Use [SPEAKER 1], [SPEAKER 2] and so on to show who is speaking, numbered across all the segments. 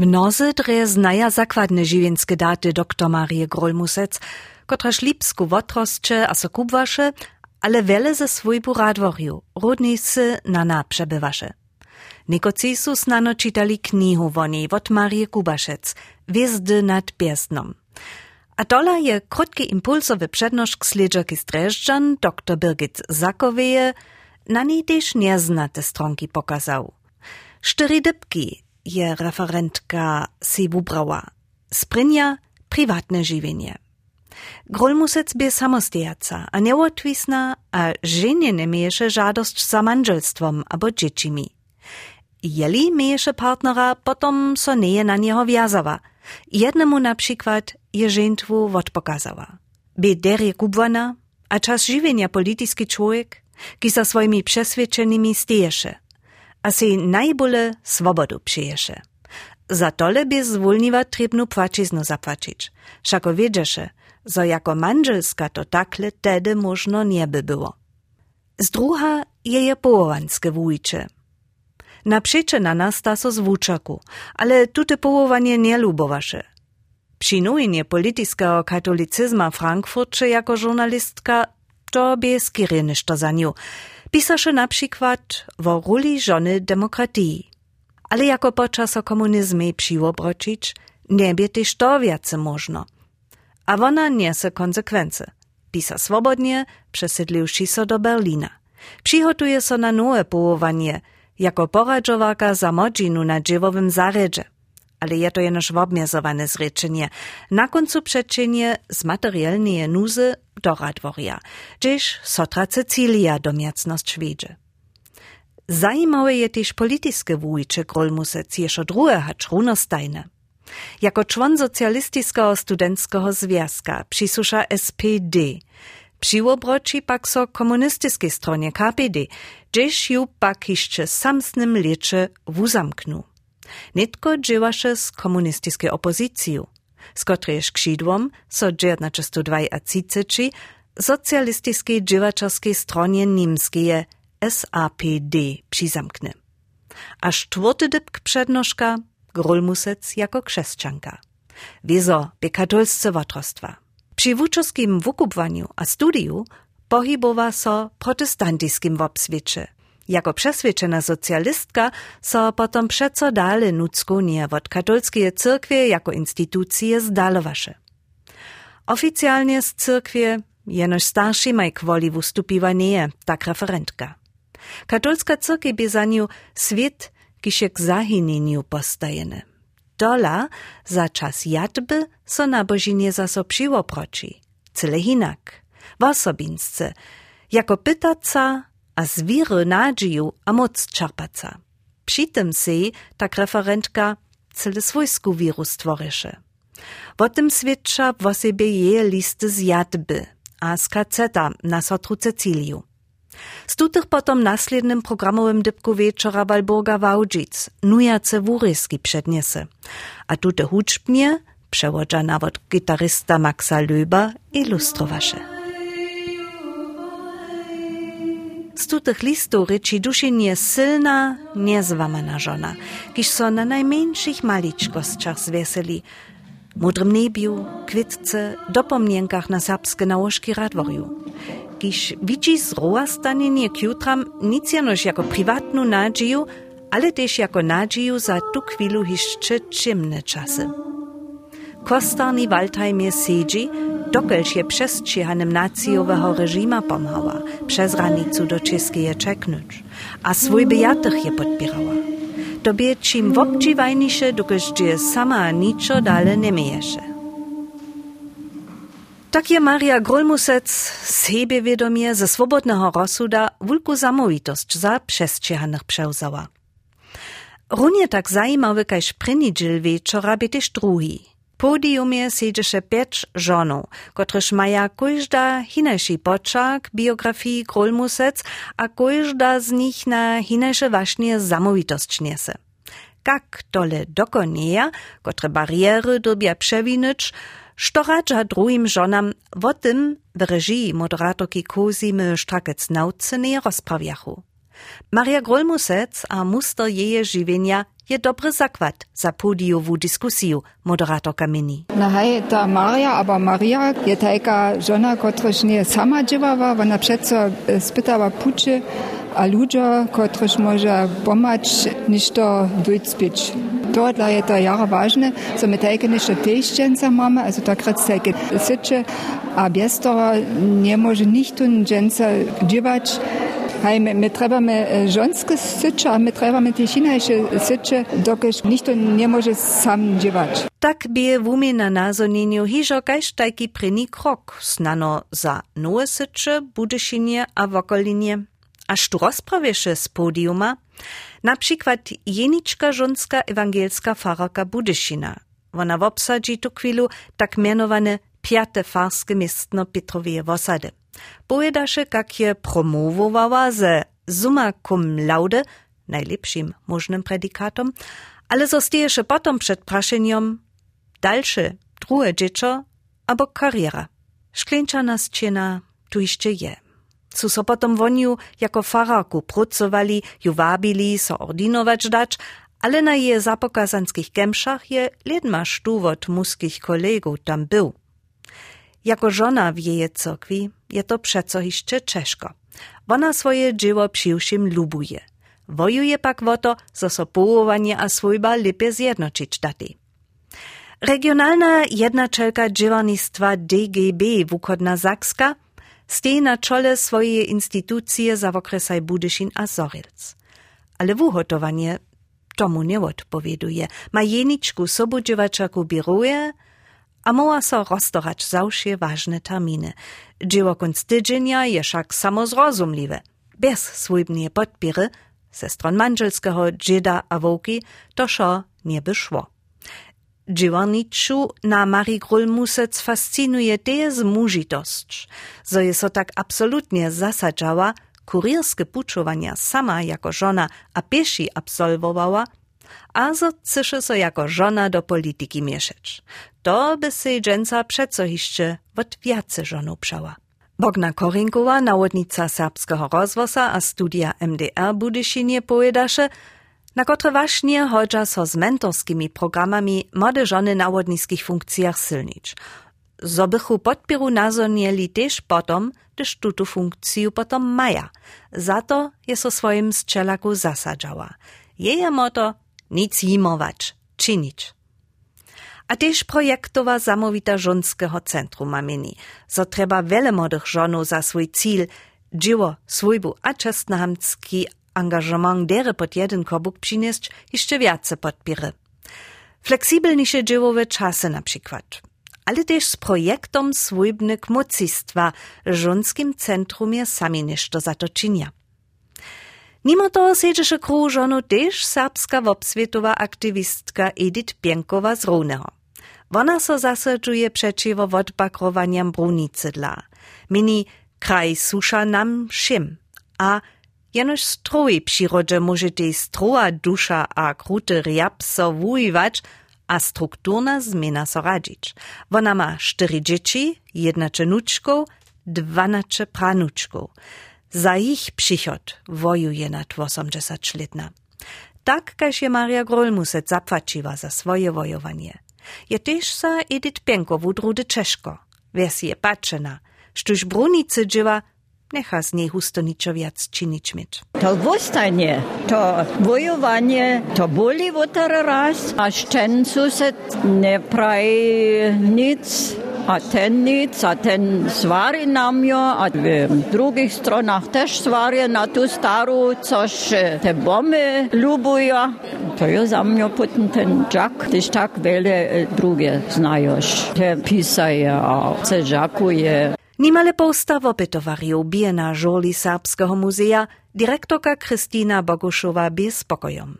[SPEAKER 1] Mnozy dre znaja zakładne daty dr Marie Grolmusec, kotra szlipsku wotrostcze a so kubwasze, ale wiele ze swojbu radworju, rodnisy na na przebywasze. Nikoci su snano czytali knihu woni wot Marie Kubaszec, Wizdy nad Biesnom. A dola je krótki impulsowy przednoszk sledżaki dr Birgit Zakoweje, na niej też nieznate stronki pokazał. Cztery dybki je referentka Sibu Brauer. Sprinja privatne življenje. Grolmusec bie samostejaca a neodvisna, a ženje ne meješe žadost za manželstvom abo džičimi. Jeli meješe partnera, potom so neje na njeho vjazava. Jednemu na je ženitvu odpokazava. Bi derje kubwana, a čas življenja politiski človek, ki sa svojimi přesvedčenými steješe – a si najbole swobodu przyjesze. Za tole by zwolniwa trebnu płaciznu zapłacić. Szako wiedziesze, zo jako manżelska to takle tedy można nie by było. Z druha je je połowanskie wujcze. Naprzecze na nas ta so zwuczaku, ale tute połowanie nie lubowasze. Przynujenie politycznego katolicyzma w Frankfurcie jako żurnalistka to by skiery ništo za nią. Pisaše na przykład o roli żony demokratii. Ale jako podczas komunizmu przyłobroczyć, nie by też to więcej można. A ona niese konsekwencje. Pisa swobodnie, przesiedliwszy się do Berlina. Przygotuje się na nowe połowanie, jako poradżowaka za modzinu na dziewowym zaredzie. Ale je to jenoż obmierzowane zrečenie. Na koncu przeczenie z materialnej nuzy do Radworia, gdzieś sotra Cecilia do miacność Szwedzie. Zajímawe je też polityczne wujcze Grolmusec jeszcze drugie hacz runostajne. Jako człon socjalistycznego studenckiego związka przysusza SPD, Přiłobroči pak so komunistycznej stronie KPD, gdzieś ju pak jeszcze samsnym lecze wuzamknu. Nitko dziewaše z komunistycznej opozycją, z krzydłom so 1932 socjalistycznej dziewaczowskiej stronie niemskiej SAPD przyzamknie. A czwarty dybk przednożka Grolmusec jako chrześcijanka. Wiezo by katolsce wotrostwa. Przy wuczowskim wukupwaniu a studiu pohybowa so protestantiskim w. Jako przeswiadczona socjalistka so potom przeco dale nuckunie od katolskiej cyrkwie jako instytucje zdalowasze. Oficjalnie z cyrkwie jenoż starszy maj kwoli wstupiwa nie, tak referentka. Katolska cyrkwie by za nią świat, kiś k zahinieniu postajene. Dola za czas jadby so nabožinie zaso przyłoproci. Cyle hinak. W osobinsce. Jako pytaca a z wiry nadzieju a moc czerpaca. Przy tym si, tak referentka, cyle swojsku wiru stworysze. W tym świadcza w sobie je listy z jadby, a z kaceta na sotru Ceciliu. Z tutych potom naslednym programowym dybku wieczora Walburga Wałdzic, nujace wuryski przedniese. A tute huczbnie przełodza nawet gitarysta Maxa Löber ilustrowasze. Z tutych listów ryczy dušinie silna, niezłamana żona, kiż so na najmniejszych maliczkostczach zweseli, mudrym nebiu, kwitce, dopomnienkach na serbskie nałożki radworju. Kiż widzi z roa stanienie k jutram nic janoż jako prywatną nadzieję, ale też jako nadzieję za tu chwilu jeszcze ciemne czasy. Kostarny Waldheimie siedzi, dokelž je przez čihanem nacjowego reżima pomhała, przez ranicu do Czeskie czeknąć, a swój bejatych je podpierała. To bie czym wobdziwajniejsze, dokelž je sama niczo dale nie miejesze. Tak je Maria Grolmusec sebiewiadomie ze swobodnego rozsuda wulku zamówitość za przestrziehanych przełzała. Runie tak zajímawy kaž pryni dziel wieczora by. Podiumie siedziše pięć żonów, kotreż maja każda hinajszy poczak biografii Krolmusec, a każda z nich na hinajsze właśnie zamówitość niese. Jak tole dokonieja, kotre bariery dobia przewinąć, što radza drugim żonam o tym w reżii moderatorki Kozimy Strakec nauce nie rozprawiachu. Maria Grolmusec a muster jeje żywienia je dobry zakład za podijową dyskusję, moderatorka Mini.
[SPEAKER 2] Na hej, ta Maria, aber Maria je taka żona, kotryż nie sama dziewała, ona przeco spytała puczy, a ludzie, kotryż może pomać, niż to wycpić. To dla je to jara ważne, so my takie niż teśćenca mamy, also to kret takie sycze, a bez toho nie może nikt tun dżęca Hej, my, trebamy żonskie sycze, a my te sycze, nikt nie może sam dziewać.
[SPEAKER 1] Tak bie wumi na nazonieniu hižo kaž taki pryni krok, snano za nowe sycze, budyszynie a wokolinie. Aż tu rozprawiesze z podiuma, na przykład jeniczka żonska ewangelska faraka Budyszyna. Ona w obsadzi tu chwilu tak mianowane piate farskie miestno Petrowie Wosady. Pojedaše, jak je promowowała ze summa cum laude, najlepszym możnym predikatom, ale zostaješe potom przed praszeniem dalsze, drugie dziecko albo kariera. Szklinczana scena tu jeszcze je. Su so potom woniu jako fararku pracowali, ju wabili so ordinować dać, ale na je zapokazanskich gemszach je ledma sztuwot muskich kolegów tam był. Jako żona w jej cokwi je to przeco jeszcze ciężko. Ona swoje dzieło przyłszym lubuje. Wojuje pak o to, połowanie a swójba lepiej zjednoczyć daty. Regionalna jednaczelka dziewarnictwa DGB Wukodna Zakska stoi na czole swojej instytucji za okresaj Budyszin a Zorilc. Ale wuhotowanie tomu nie odpowieduje. Ma jeniczku sobudziewaczaku biruje, a moła so roztorać zawsze ważne terminy. Dzieło kunst tydzienia je wszak samozrozumliwe. Bez swójbnie podpiry ze stron manżelskiego dzieda a wołki to szo nie by szło. Dziewarniczu na Marii Grulmusec fascinuje też zmużitość, zo je so tak absolutnie zasadzała, kurierskie puczowania sama jako żona a pieši absolwowała, a chce so jako żona do polityki mieszać. To by się dżęca przeco jeszcze od wiace żonu przała. Bogna Korinkowa, nawodnica serbskiego rozwosa a studia MDR Budyszynie pojedaše, na kotre właśnie chodza so z mentorskimi programami młode żony na nawodnickich funkcjach silnić. Zobychu podpieru nazonieli też potom, gdyż tutu funkcję potom maja. Za to je so swoim strzelaku zasadzała. Jeje moto nic jimować, czynić. A też projektowa zamowita żonskiego centrum mamini, so trzeba wiele młodych za swój cel, dzieło, swójbu a czesnohamski angażement dere pod jeden kobuk przynieść, jeszcze więcej podpiery. Fleksibelniejsze dziełowe czasy na przykład. Ale też z projektom swójbny kmocistwa żonskim centrumie sami nešto za to czynia. Mimo toho siedziše kružonu też serbska wobswietowa aktywistka Edith Pienkowa z Runeho. Ona so zasadzuje przeciwo wodbakrowaniam brunicy dla. Mini kraj susza nam szym, a jenoż stroj przyrodzie może tej stroa dusza a kruty riab so a strukturna zmiana so radzić. Ona ma cztery dzieci, jednacze nuczków, dwanacze pranuczków. Za ich przychod wojuje nad 80 letna. Tak kaž je Maria Grolmusec zapłaciła za swoje wojowanie. Je też sa Edith Pienko wudrudy Czeszko. Wers je patrzena, sztuż brunicy dzieła, necha z niej husto niczo wiac czynić mit.
[SPEAKER 3] To wostanie, to wojowanie, to boli wotar raz, a szczęcu se nie praj nic, a ten nic, a ten swary na a w drugich stronach też swary na tu staru, coś te bomby lubują. To ja za potem ten Jack, gdyż tak wiele drugie znajoś. Te pisaje, a se żakuje.
[SPEAKER 1] Nimale pousta wopytowariu bije na żoli Serbskiego Muzea dyrektorka Kristina Boguszowa bie spokojom.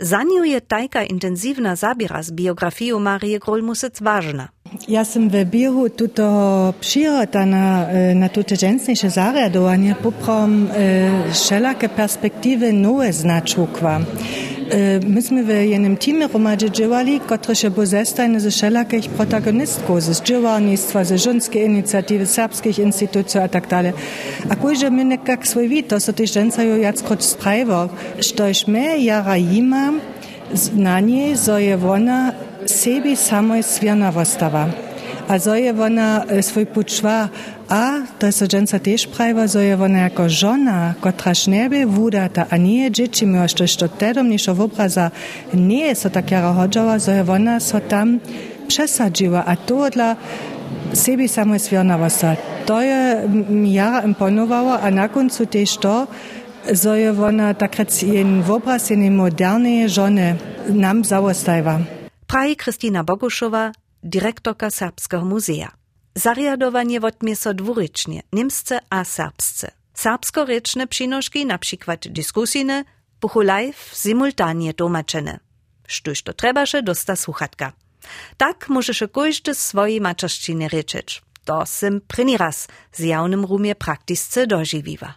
[SPEAKER 1] Za nią je tajka intensywna zabiera z biografią Marii Grolmusec ważna.
[SPEAKER 4] Ja sam w biehu tuto przyroda na, na tuto dżęsniejsze zariadowanie poprom e, wszelakie perspektywy nowe znaczukwa. Myśmy w jednym teamie romadze działali, które się było zestajne ze wszelakich protagonistków, ze dziewarnictwa, ze żonskie inicjatywy, serbskich instytucji a tak dalej. A kujże my nekak swój wid, to so też dżęcają jackroć sprawo, że my jara jima, na niej, zo je ona sebi samoj svjerna vostava. A zo je ona svoj a to je dženca tež praviva, zo je ona jako žona, kotraž nebe vudata, a nije džiči mi što što tedomnišo v obraza nije so takjara hodžava, zo je ona so tam przesadziła, a to odla sebi samoj svjerna vostava. To je mi jara imponowało, a na końcu też to, że je ona tak jen obraz jednej modernej żony nam załostajwa.
[SPEAKER 1] Praji Kristina Boguszowa, dyrektorka Serbskiego Muzea. Zariadowanie wotmie so dwurycznie, niemsce a serbsce. Serbsko-ryczne przynożki, na przykład dyskusijne, buchu live simultanie tłumaczone. Sztuż to trzebasze dosta słuchatka. Tak możesz każdy swojej maczerzczyny. To sim pryni z jawnym rumie praktisce dożywiwa.